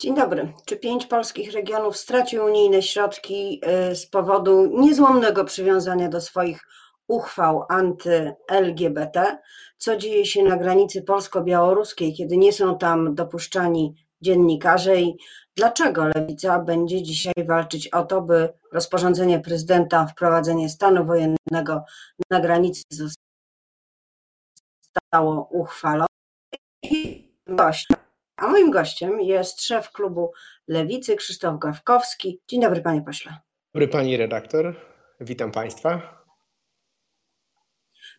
Dzień dobry. Czy pięć polskich regionów straci unijne środki y, z powodu niezłomnego przywiązania do swoich uchwał anty-LGBT? Co dzieje się na granicy polsko-białoruskiej, kiedy nie są tam dopuszczani dziennikarze i dlaczego Lewica będzie dzisiaj walczyć o to, by rozporządzenie prezydenta wprowadzenie stanu wojennego na granicy zostało uchwalone? Gość a moim gościem jest szef klubu Lewicy Krzysztof Gawkowski. Dzień dobry, panie pośle. Dobry pani redaktor, witam państwa.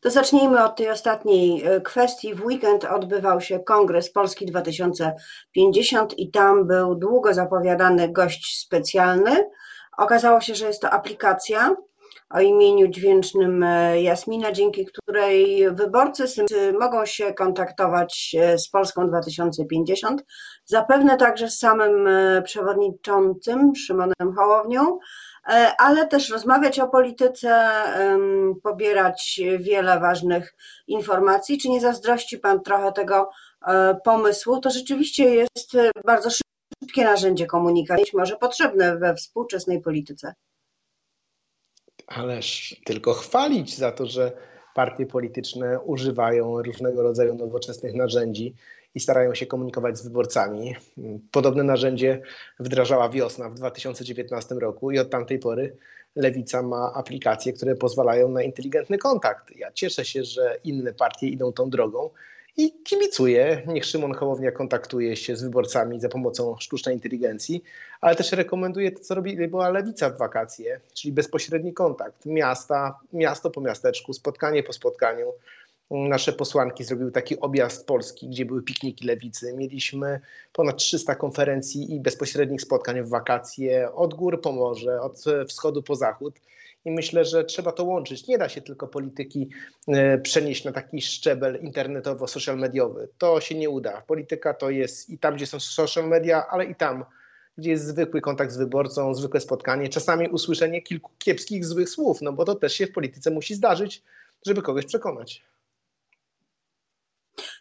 To zacznijmy od tej ostatniej e, kwestii. W weekend odbywał się Kongres Polski 2050 i tam był długo zapowiadany gość specjalny. Okazało się, że jest to aplikacja, o imieniu dźwięcznym e, Jasmina, dzięki której wyborcy mogą się kontaktować e, z Polską 2050, zapewne także z samym e, przewodniczącym Szymonem Hołownią, ale też rozmawiać o polityce, pobierać wiele ważnych informacji. Czy nie zazdrości Pan trochę tego pomysłu? To rzeczywiście jest bardzo szybkie narzędzie komunikacji, może potrzebne we współczesnej polityce. Ależ tylko chwalić za to, że partie polityczne używają różnego rodzaju nowoczesnych narzędzi i starają się komunikować z wyborcami. Podobne narzędzie wdrażała wiosna w 2019 roku i od tamtej pory Lewica ma aplikacje, które pozwalają na inteligentny kontakt. Ja cieszę się, że inne partie idą tą drogą i kibicuję. Niech Szymon Hołownia kontaktuje się z wyborcami za pomocą sztucznej inteligencji, ale też rekomenduję to, co robi była Lewica w wakacje, czyli bezpośredni kontakt miasta, miasto po miasteczku, spotkanie po spotkaniu. Nasze posłanki zrobiły taki objazd Polski, gdzie były pikniki lewicy. Mieliśmy ponad 300 konferencji i bezpośrednich spotkań w wakacje od gór po morze, od wschodu po zachód i myślę, że trzeba to łączyć. Nie da się tylko polityki e, przenieść na taki szczebel internetowo-social mediowy. To się nie uda. Polityka to jest i tam, gdzie są social media, ale i tam, gdzie jest zwykły kontakt z wyborcą, zwykłe spotkanie, czasami usłyszenie kilku kiepskich, złych słów, no bo to też się w polityce musi zdarzyć, żeby kogoś przekonać.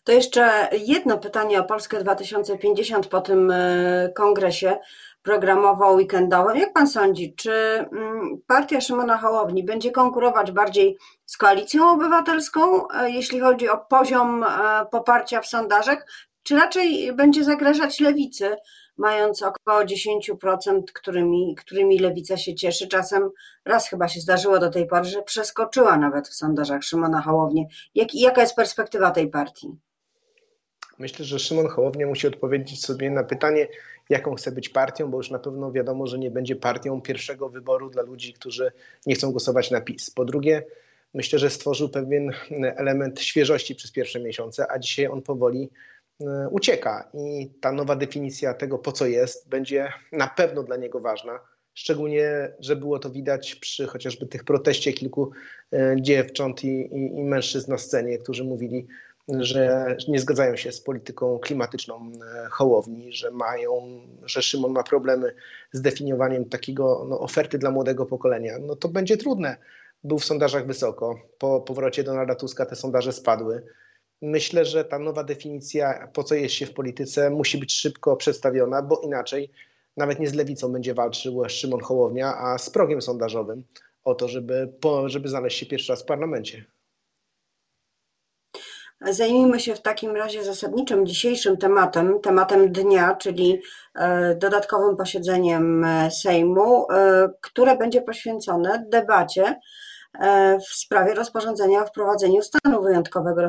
To jeszcze jedno pytanie o Polskę 2050 po tym e, kongresie programowo-weekendowym. Jak pan sądzi, czy mm, partia Szymona Hołowni będzie konkurować bardziej z koalicją obywatelską, e, jeśli chodzi o poziom e, poparcia w sondażach, czy raczej będzie zagrażać lewicy, mając około 10%, którymi, którymi lewica się cieszy? Czasem raz chyba się zdarzyło do tej pory, że przeskoczyła nawet w sondażach Szymona Hołownię. Jak, jaka jest perspektywa tej partii? Myślę, że Szymon Hołownia musi odpowiedzieć sobie na pytanie, jaką chce być partią, bo już na pewno wiadomo, że nie będzie partią pierwszego wyboru dla ludzi, którzy nie chcą głosować na PiS. Po drugie, myślę, że stworzył pewien element świeżości przez pierwsze miesiące, a dzisiaj on powoli e, ucieka i ta nowa definicja tego, po co jest, będzie na pewno dla niego ważna. Szczególnie, że było to widać przy chociażby tych proteście kilku e, dziewcząt i, i, i mężczyzn na scenie, którzy mówili, że nie zgadzają się z polityką klimatyczną e, Hołowni, że mają, że Szymon ma problemy z definiowaniem takiego no, oferty dla młodego pokolenia, no to będzie trudne. Był w sondażach wysoko. Po powrocie Donalda Tuska te sondaże spadły. Myślę, że ta nowa definicja, po co jest się w polityce, musi być szybko przedstawiona, bo inaczej nawet nie z lewicą będzie walczył Szymon Hołownia, a z progiem sondażowym o to, żeby, żeby znaleźć się pierwszy raz w parlamencie. Zajmijmy się w takim razie zasadniczym dzisiejszym tematem, tematem dnia, czyli e, dodatkowym posiedzeniem e, Sejmu, e, które będzie poświęcone debacie w sprawie rozporządzenia o wprowadzeniu stanu wyjątkowego.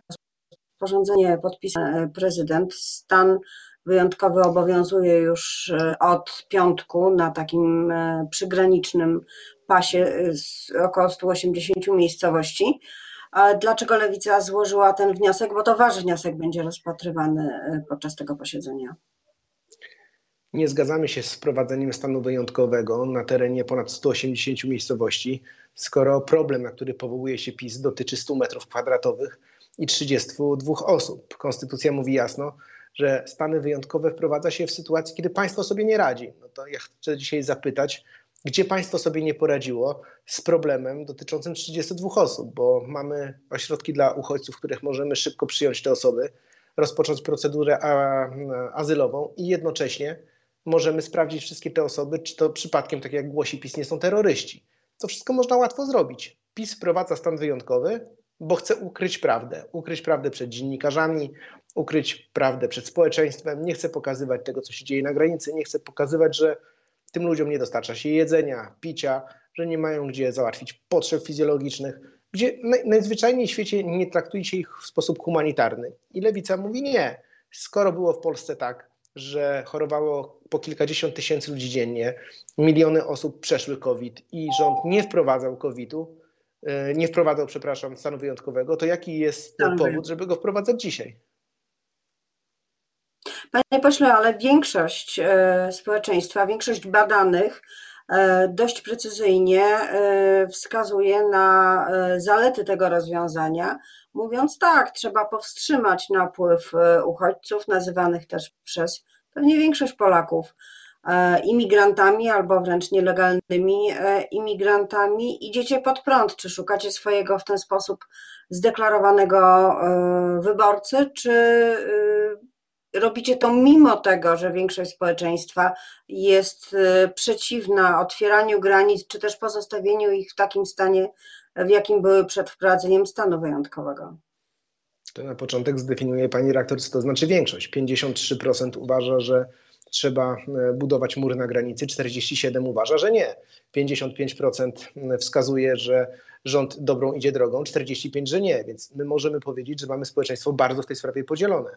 Rozporządzenie podpisał prezydent. Stan wyjątkowy obowiązuje już od piątku na takim przygranicznym pasie z około 180 miejscowości. Dlaczego Lewica złożyła ten wniosek? Bo to wasz wniosek będzie rozpatrywany e, podczas tego posiedzenia. Nie zgadzamy się z wprowadzeniem stanu wyjątkowego na terenie ponad 180 miejscowości, skoro problem, na który powołuje się PiS, dotyczy 100 metrów kwadratowych i 32 osób. Konstytucja mówi jasno, że stany wyjątkowe wprowadza się w sytuacji, kiedy państwo sobie nie radzi. No to ja chcę dzisiaj zapytać, gdzie państwo sobie nie poradziło z problemem dotyczącym 32 osób, bo mamy ośrodki dla uchodźców, w których możemy szybko przyjąć te osoby, rozpocząć procedurę azylową i jednocześnie możemy sprawdzić wszystkie te osoby, czy to przypadkiem, tak jak głosi PiS, nie są terroryści. To wszystko można łatwo zrobić. PiS wprowadza stan wyjątkowy, bo chce ukryć prawdę. Ukryć prawdę przed dziennikarzami, ukryć prawdę przed społeczeństwem, nie chce pokazywać tego, co się dzieje na granicy, nie chce pokazywać, że tym ludziom nie dostarcza się jedzenia, picia, że nie mają gdzie załatwić potrzeb fizjologicznych, gdzie najzwyczajniej w świecie nie traktujecie ich w sposób humanitarny. I lewica mówi nie. Skoro było w Polsce tak, że chorowało po kilkadziesiąt tysięcy ludzi dziennie, miliony osób przeszły COVID i rząd nie wprowadzał COVID-u, e, nie wprowadzał, przepraszam, stanu wyjątkowego, to jaki jest powód, żeby go wprowadzać dzisiaj? Panie pośle, ale większość e, społeczeństwa, większość badanych e, dość precyzyjnie e, wskazuje na zalety tego rozwiązania, mówiąc tak, trzeba powstrzymać napływ uchodźców, nazywanych też przez pewnie większość Polaków imigrantami albo wręcz nielegalnymi imigrantami. Idziecie pod prąd, czy szukacie swojego w ten sposób zdeklarowanego wyborcy, czy robicie to mimo tego, że większość społeczeństwa jest y, przeciwna otwieraniu granic, czy też pozostawieniu ich w takim stanie, w jakim były przed wprowadzeniem stanu wyjątkowego. To na początek zdefiniuje pani rektor, co to znaczy większość. 53% uważa, że trzeba e, budować mur na granicy, 47% uważa, że nie. 55% wskazuje, że rząd dobrą idzie drogą, 45% że nie. Więc my możemy powiedzieć, że mamy społeczeństwo bardzo w tej sprawie podzielone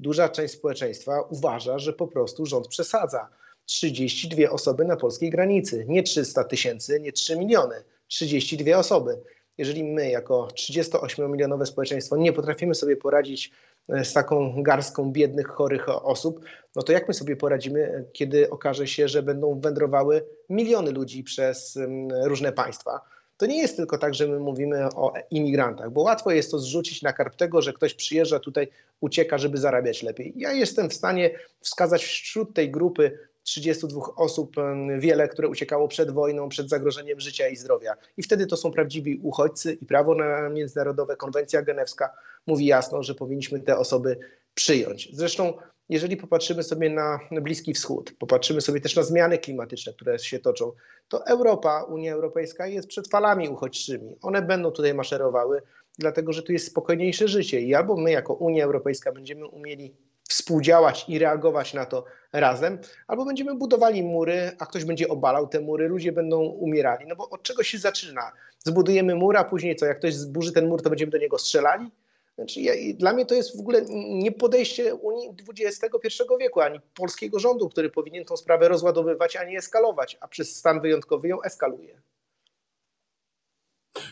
duża część społeczeństwa uważa, że po prostu rząd przesadza. 32 osoby na polskiej granicy, nie 300 tysięcy, nie 3 miliony, 32 osoby. Jeżeli my, jako 38-milionowe społeczeństwo, nie potrafimy sobie poradzić e, z taką garstką biednych, chorych osób, no to jak my sobie poradzimy, kiedy okaże się, że będą wędrowały miliony ludzi przez różne państwa? To nie jest tylko tak, że my mówimy o imigrantach, bo łatwo jest to zrzucić na karp tego, że ktoś przyjeżdża tutaj, ucieka, żeby zarabiać lepiej. Ja jestem w stanie wskazać wśród tej grupy 32 osób wiele, które uciekało przed wojną, przed zagrożeniem życia i zdrowia. I wtedy to są prawdziwi uchodźcy i prawo międzynarodowe, konwencja genewska mówi jasno, że powinniśmy te osoby przyjąć. Zresztą jeżeli popatrzymy sobie na Bliski Wschód, popatrzymy sobie też na zmiany klimatyczne, które się toczą, to Europa, Unia Europejska jest przed falami uchodźczymi. One będą tutaj maszerowały, dlatego że tu jest spokojniejsze życie i albo my jako Unia Europejska będziemy umieli współdziałać i reagować na to razem, albo będziemy budowali mury, a ktoś będzie obalał te mury, ludzie będą umierali. No bo od czego się zaczyna? Zbudujemy mur, a później co? Jak ktoś zburzy ten mur, to będziemy do niego strzelali? Znaczy ja, dla mnie to jest w ogóle nie podejście Unii XXI wieku, ani polskiego rządu, który powinien tą sprawę rozładowywać, a nie eskalować, a przez stan wyjątkowy ją eskaluje.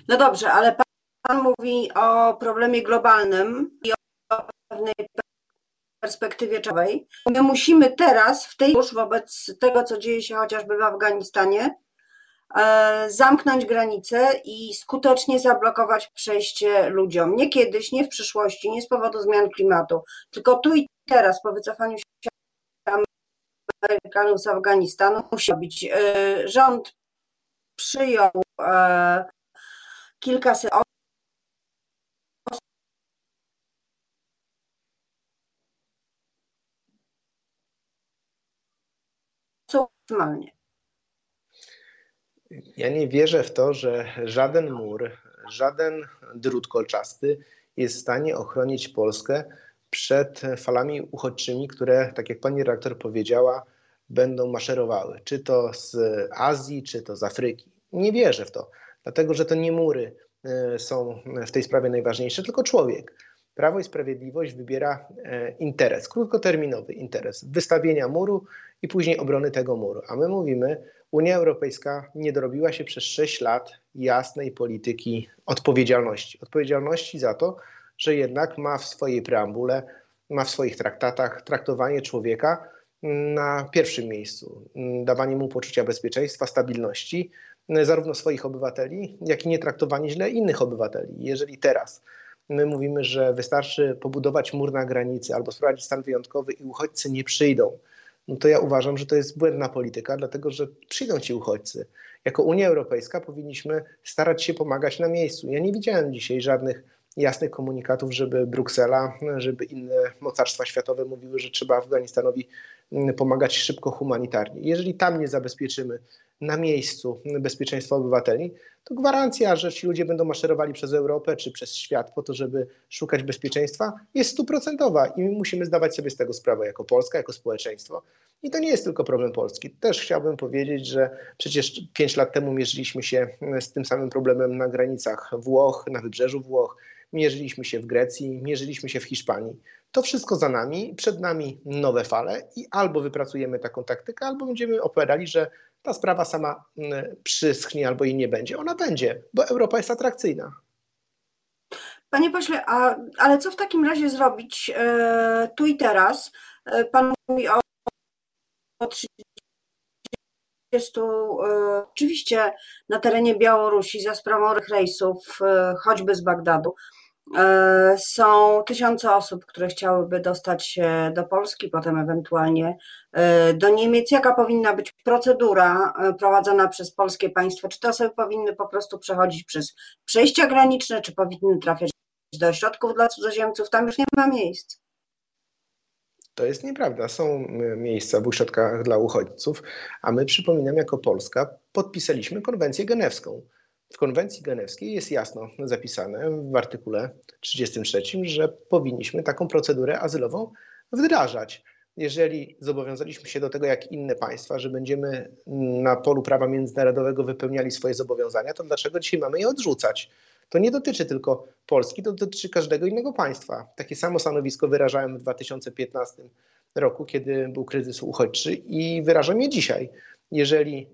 No dobrze, ale pan, pan mówi o problemie globalnym i o pewnej perspektywie czasowej. My musimy teraz, w tej już wobec tego, co dzieje się chociażby w Afganistanie, E, zamknąć granice i skutecznie zablokować przejście ludziom. Nie kiedyś, nie w przyszłości, nie z powodu zmian klimatu, tylko tu i teraz po wycofaniu się Amerykanów z Afganistanu musi być. E, rząd przyjął e, kilkaset osób maksymalnie. Ja nie wierzę w to, że żaden mur, żaden drut kolczasty jest w stanie ochronić Polskę przed falami uchodźczymi, które, tak jak pani redaktor powiedziała, będą maszerowały, czy to z Azji, czy to z Afryki. Nie wierzę w to, dlatego że to nie mury e, są w tej sprawie najważniejsze, tylko człowiek. Prawo i Sprawiedliwość wybiera e, interes, krótkoterminowy interes wystawienia muru i później obrony tego muru. A my mówimy, Unia Europejska nie dorobiła się przez 6 lat jasnej polityki odpowiedzialności. Odpowiedzialności za to, że jednak ma w swojej preambule, ma w swoich traktatach traktowanie człowieka na pierwszym miejscu, dawanie mu poczucia bezpieczeństwa, stabilności, zarówno swoich obywateli, jak i nie traktowanie źle innych obywateli. Jeżeli teraz my mówimy, że wystarczy pobudować mur na granicy albo sprowadzić stan wyjątkowy i uchodźcy nie przyjdą, no to ja uważam, że to jest błędna polityka, dlatego że przyjdą ci uchodźcy. Jako Unia Europejska powinniśmy starać się pomagać na miejscu. Ja nie widziałem dzisiaj żadnych jasnych komunikatów, żeby Bruksela, żeby inne mocarstwa światowe mówiły, że trzeba Afganistanowi pomagać szybko humanitarnie. Jeżeli tam nie zabezpieczymy na miejscu bezpieczeństwa obywateli, to gwarancja, że ci ludzie będą maszerowali przez Europę czy przez świat po to, żeby szukać bezpieczeństwa, jest stuprocentowa i my musimy zdawać sobie z tego sprawę jako Polska, jako społeczeństwo. I to nie jest tylko problem Polski. Też chciałbym powiedzieć, że przecież pięć lat temu mierzyliśmy się z tym samym problemem na granicach Włoch, na wybrzeżu Włoch, mierzyliśmy się w Grecji, mierzyliśmy się w Hiszpanii. To wszystko za nami, przed nami nowe fale i albo wypracujemy taką taktykę, albo będziemy opowiadali, że ta sprawa sama mm, przyschnie albo jej nie będzie. Ona będzie, bo Europa jest atrakcyjna. Panie pośle, a, ale co w takim razie zrobić e, tu i teraz? E, pan mówi o, o 30, e, oczywiście na terenie Białorusi za sprawą rejsów, e, choćby z Bagdadu, są tysiące osób, które chciałyby dostać się do Polski, potem ewentualnie e, do Niemiec. Jaka powinna być procedura e, prowadzona przez polskie państwo? Czy te osoby powinny po prostu przechodzić przez przejścia graniczne, czy powinny trafiać do ośrodków dla cudzoziemców? Tam już nie ma miejsc. To jest nieprawda. Są miejsca w ośrodkach dla uchodźców, a my, przypominam, jako Polska podpisaliśmy konwencję genewską w konwencji genewskiej jest jasno zapisane w artykule 33, że powinniśmy taką procedurę azylową wdrażać. Jeżeli zobowiązaliśmy się do tego, jak inne państwa, że będziemy na polu prawa międzynarodowego wypełniali swoje zobowiązania, to dlaczego dzisiaj mamy je odrzucać? To nie dotyczy tylko Polski, to dotyczy każdego innego państwa. Takie samo stanowisko wyrażałem w 2015 roku, kiedy był kryzys uchodźczy i wyrażam je dzisiaj. Jeżeli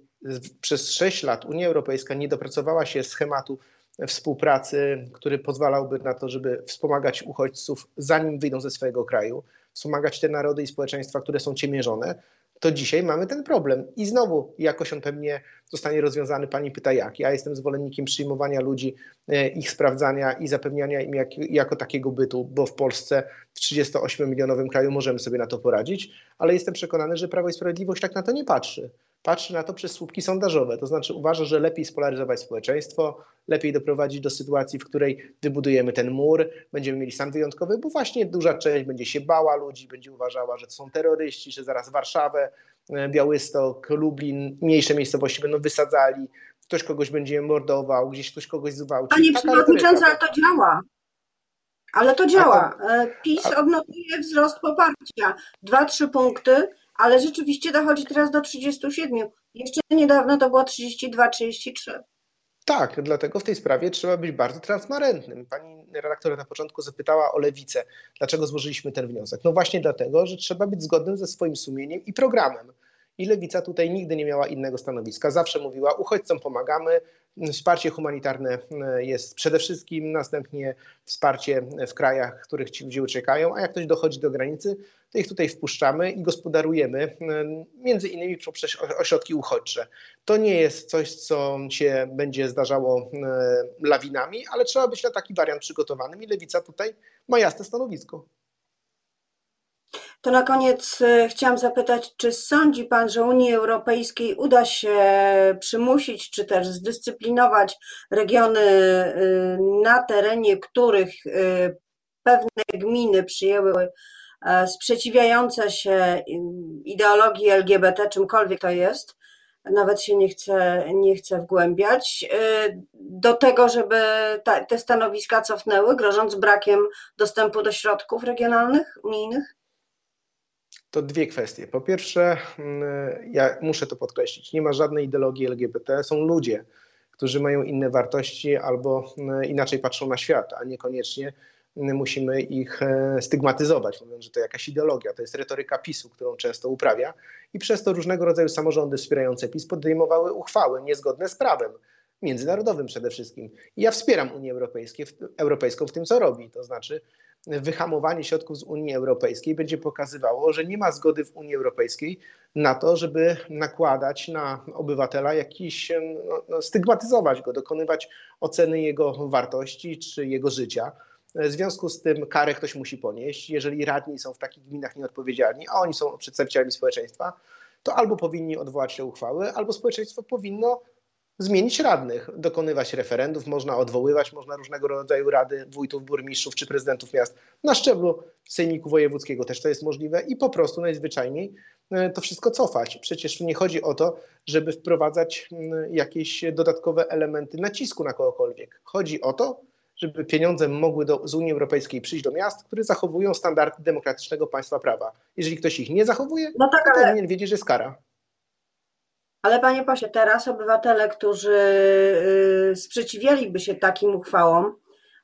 przez 6 lat Unia Europejska nie dopracowała się schematu współpracy, który pozwalałby na to, żeby wspomagać uchodźców, zanim wyjdą ze swojego kraju, wspomagać te narody i społeczeństwa, które są ciemiężone, to dzisiaj mamy ten problem. I znowu jakoś on pewnie zostanie rozwiązany. Pani pyta jak. Ja jestem zwolennikiem przyjmowania ludzi, e, ich sprawdzania i zapewniania im jak, jako takiego bytu, bo w Polsce w 38-milionowym kraju możemy sobie na to poradzić, ale jestem przekonany, że Prawo i Sprawiedliwość tak na to nie patrzy patrzy na to przez słupki sondażowe. To znaczy uważa, że lepiej spolaryzować społeczeństwo, lepiej doprowadzić do sytuacji, w której wybudujemy ten mur, będziemy mieli stan wyjątkowy, bo właśnie duża część będzie się bała ludzi, będzie uważała, że to są terroryści, że zaraz Warszawę, e, Białystok, Lublin, mniejsze miejscowości będą wysadzali, ktoś kogoś będzie mordował, gdzieś ktoś kogoś zwałci. Panie Przewodniczący, ale to działa. Ale to działa. E, PiS odnotuje wzrost poparcia. Dwa, trzy punkty ale rzeczywiście dochodzi teraz do 37. Jeszcze niedawno to było 32-33. Tak, dlatego w tej sprawie trzeba być bardzo transparentnym. Pani redaktor na początku zapytała o lewicę, dlaczego złożyliśmy ten wniosek. No właśnie dlatego, że trzeba być zgodnym ze swoim sumieniem i programem. I lewica tutaj nigdy nie miała innego stanowiska. Zawsze mówiła, uchodźcom pomagamy, Wsparcie humanitarne e, jest przede wszystkim, następnie wsparcie w krajach, w których ci ludzie uciekają, a jak ktoś dochodzi do granicy, to ich tutaj wpuszczamy i gospodarujemy, e, między innymi poprzez ośrodki uchodźcze. To nie jest coś, co się będzie zdarzało e, lawinami, ale trzeba być na taki wariant przygotowanym i Lewica tutaj ma jasne stanowisko. To na koniec e, chciałam zapytać, czy sądzi Pan, że Unii Europejskiej uda się przymusić, czy też zdyscyplinować regiony, e, na terenie których e, pewne gminy przyjęły sprzeciwiające się ideologii LGBT, czymkolwiek to jest, nawet się nie chcę, nie chcę wgłębiać, do tego, żeby te stanowiska cofnęły, grożąc brakiem dostępu do środków regionalnych, unijnych? To dwie kwestie. Po pierwsze, mm, ja muszę to podkreślić, nie ma żadnej ideologii LGBT, są ludzie, którzy mają inne wartości albo mm, inaczej patrzą na świat, a niekoniecznie mm, musimy ich e, stygmatyzować, mówiąc, że to jakaś ideologia. To jest retoryka PiSu, którą często uprawia i przez to różnego rodzaju samorządy wspierające PiS podejmowały uchwały niezgodne z prawem międzynarodowym przede wszystkim. I ja wspieram Unię Europejską w tym, co robi. To znaczy wyhamowanie środków z Unii Europejskiej będzie pokazywało, że nie ma zgody w Unii Europejskiej na to, żeby nakładać na obywatela jakiś, no, no, stygmatyzować go, dokonywać oceny jego wartości czy jego życia. W związku z tym karę ktoś musi ponieść. Jeżeli radni są w takich gminach nieodpowiedzialni, a oni są przedstawicielami społeczeństwa, to albo powinni odwołać te uchwały, albo społeczeństwo powinno zmienić radnych, dokonywać referendów, można odwoływać, można różnego rodzaju rady wójtów, burmistrzów czy prezydentów miast. Na szczeblu sejmiku wojewódzkiego też to jest możliwe i po prostu najzwyczajniej e, to wszystko cofać. Przecież nie chodzi o to, żeby wprowadzać jakieś dodatkowe elementy nacisku na kogokolwiek. Chodzi o to, żeby pieniądze mogły do, z Unii Europejskiej przyjść do miast, które zachowują standardy demokratycznego państwa prawa. Jeżeli ktoś ich nie zachowuje, no tak, to ale... powinien wiedzieć, że jest kara. Ale panie pośle, teraz obywatele, którzy y, sprzeciwialiby się takim uchwałom,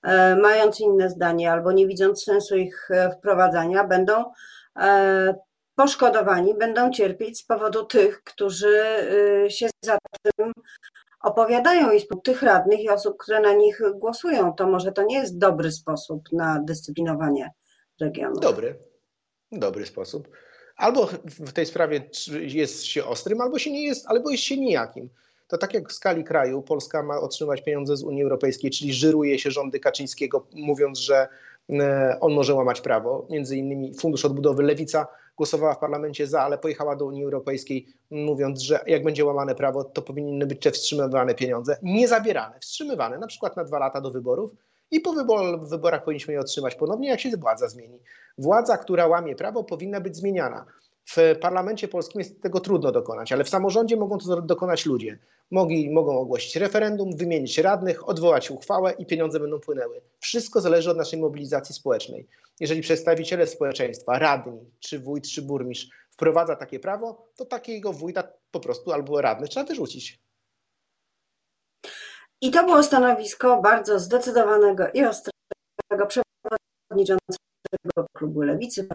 e, mając inne zdanie albo nie widząc sensu ich e, wprowadzania, będą poszkodowani, będą cierpieć z powodu tych, którzy y, się za tym opowiadają i tych radnych i osób, które na nich głosują. To może to nie jest dobry sposób na dyscyplinowanie regionu. Dobry, dobry sposób. Albo w tej sprawie jest się ostrym, albo się nie jest, albo jest się nijakim. To tak jak w skali kraju Polska ma otrzymywać pieniądze z Unii Europejskiej, czyli żyruje się rządy Kaczyńskiego, mówiąc, że e, on może łamać prawo. Między innymi Fundusz Odbudowy Lewica głosowała w parlamencie za, ale pojechała do Unii Europejskiej, mówiąc, że jak będzie łamane prawo, to powinny być te wstrzymywane pieniądze, nie zabierane, wstrzymywane, na przykład na dwa lata do wyborów i po wyborach powinniśmy je otrzymać ponownie, jak się władza zmieni. Władza, która łamie prawo, powinna być zmieniana. W parlamencie polskim jest tego trudno dokonać, ale w samorządzie mogą to dokonać ludzie. Mogą ogłosić referendum, wymienić radnych, odwołać uchwałę i pieniądze będą płynęły. Wszystko zależy od naszej mobilizacji społecznej. Jeżeli przedstawiciele społeczeństwa, radni, czy wójt, czy burmistrz wprowadza takie prawo, to takiego wójta po prostu albo radny trzeba wyrzucić. I to było stanowisko bardzo zdecydowanego i ostrego przewodniczącego klubu Lewicy,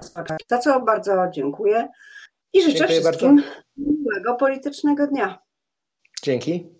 za co bardzo dziękuję i życzę dziękuję wszystkim bardzo. miłego politycznego dnia. Dzięki.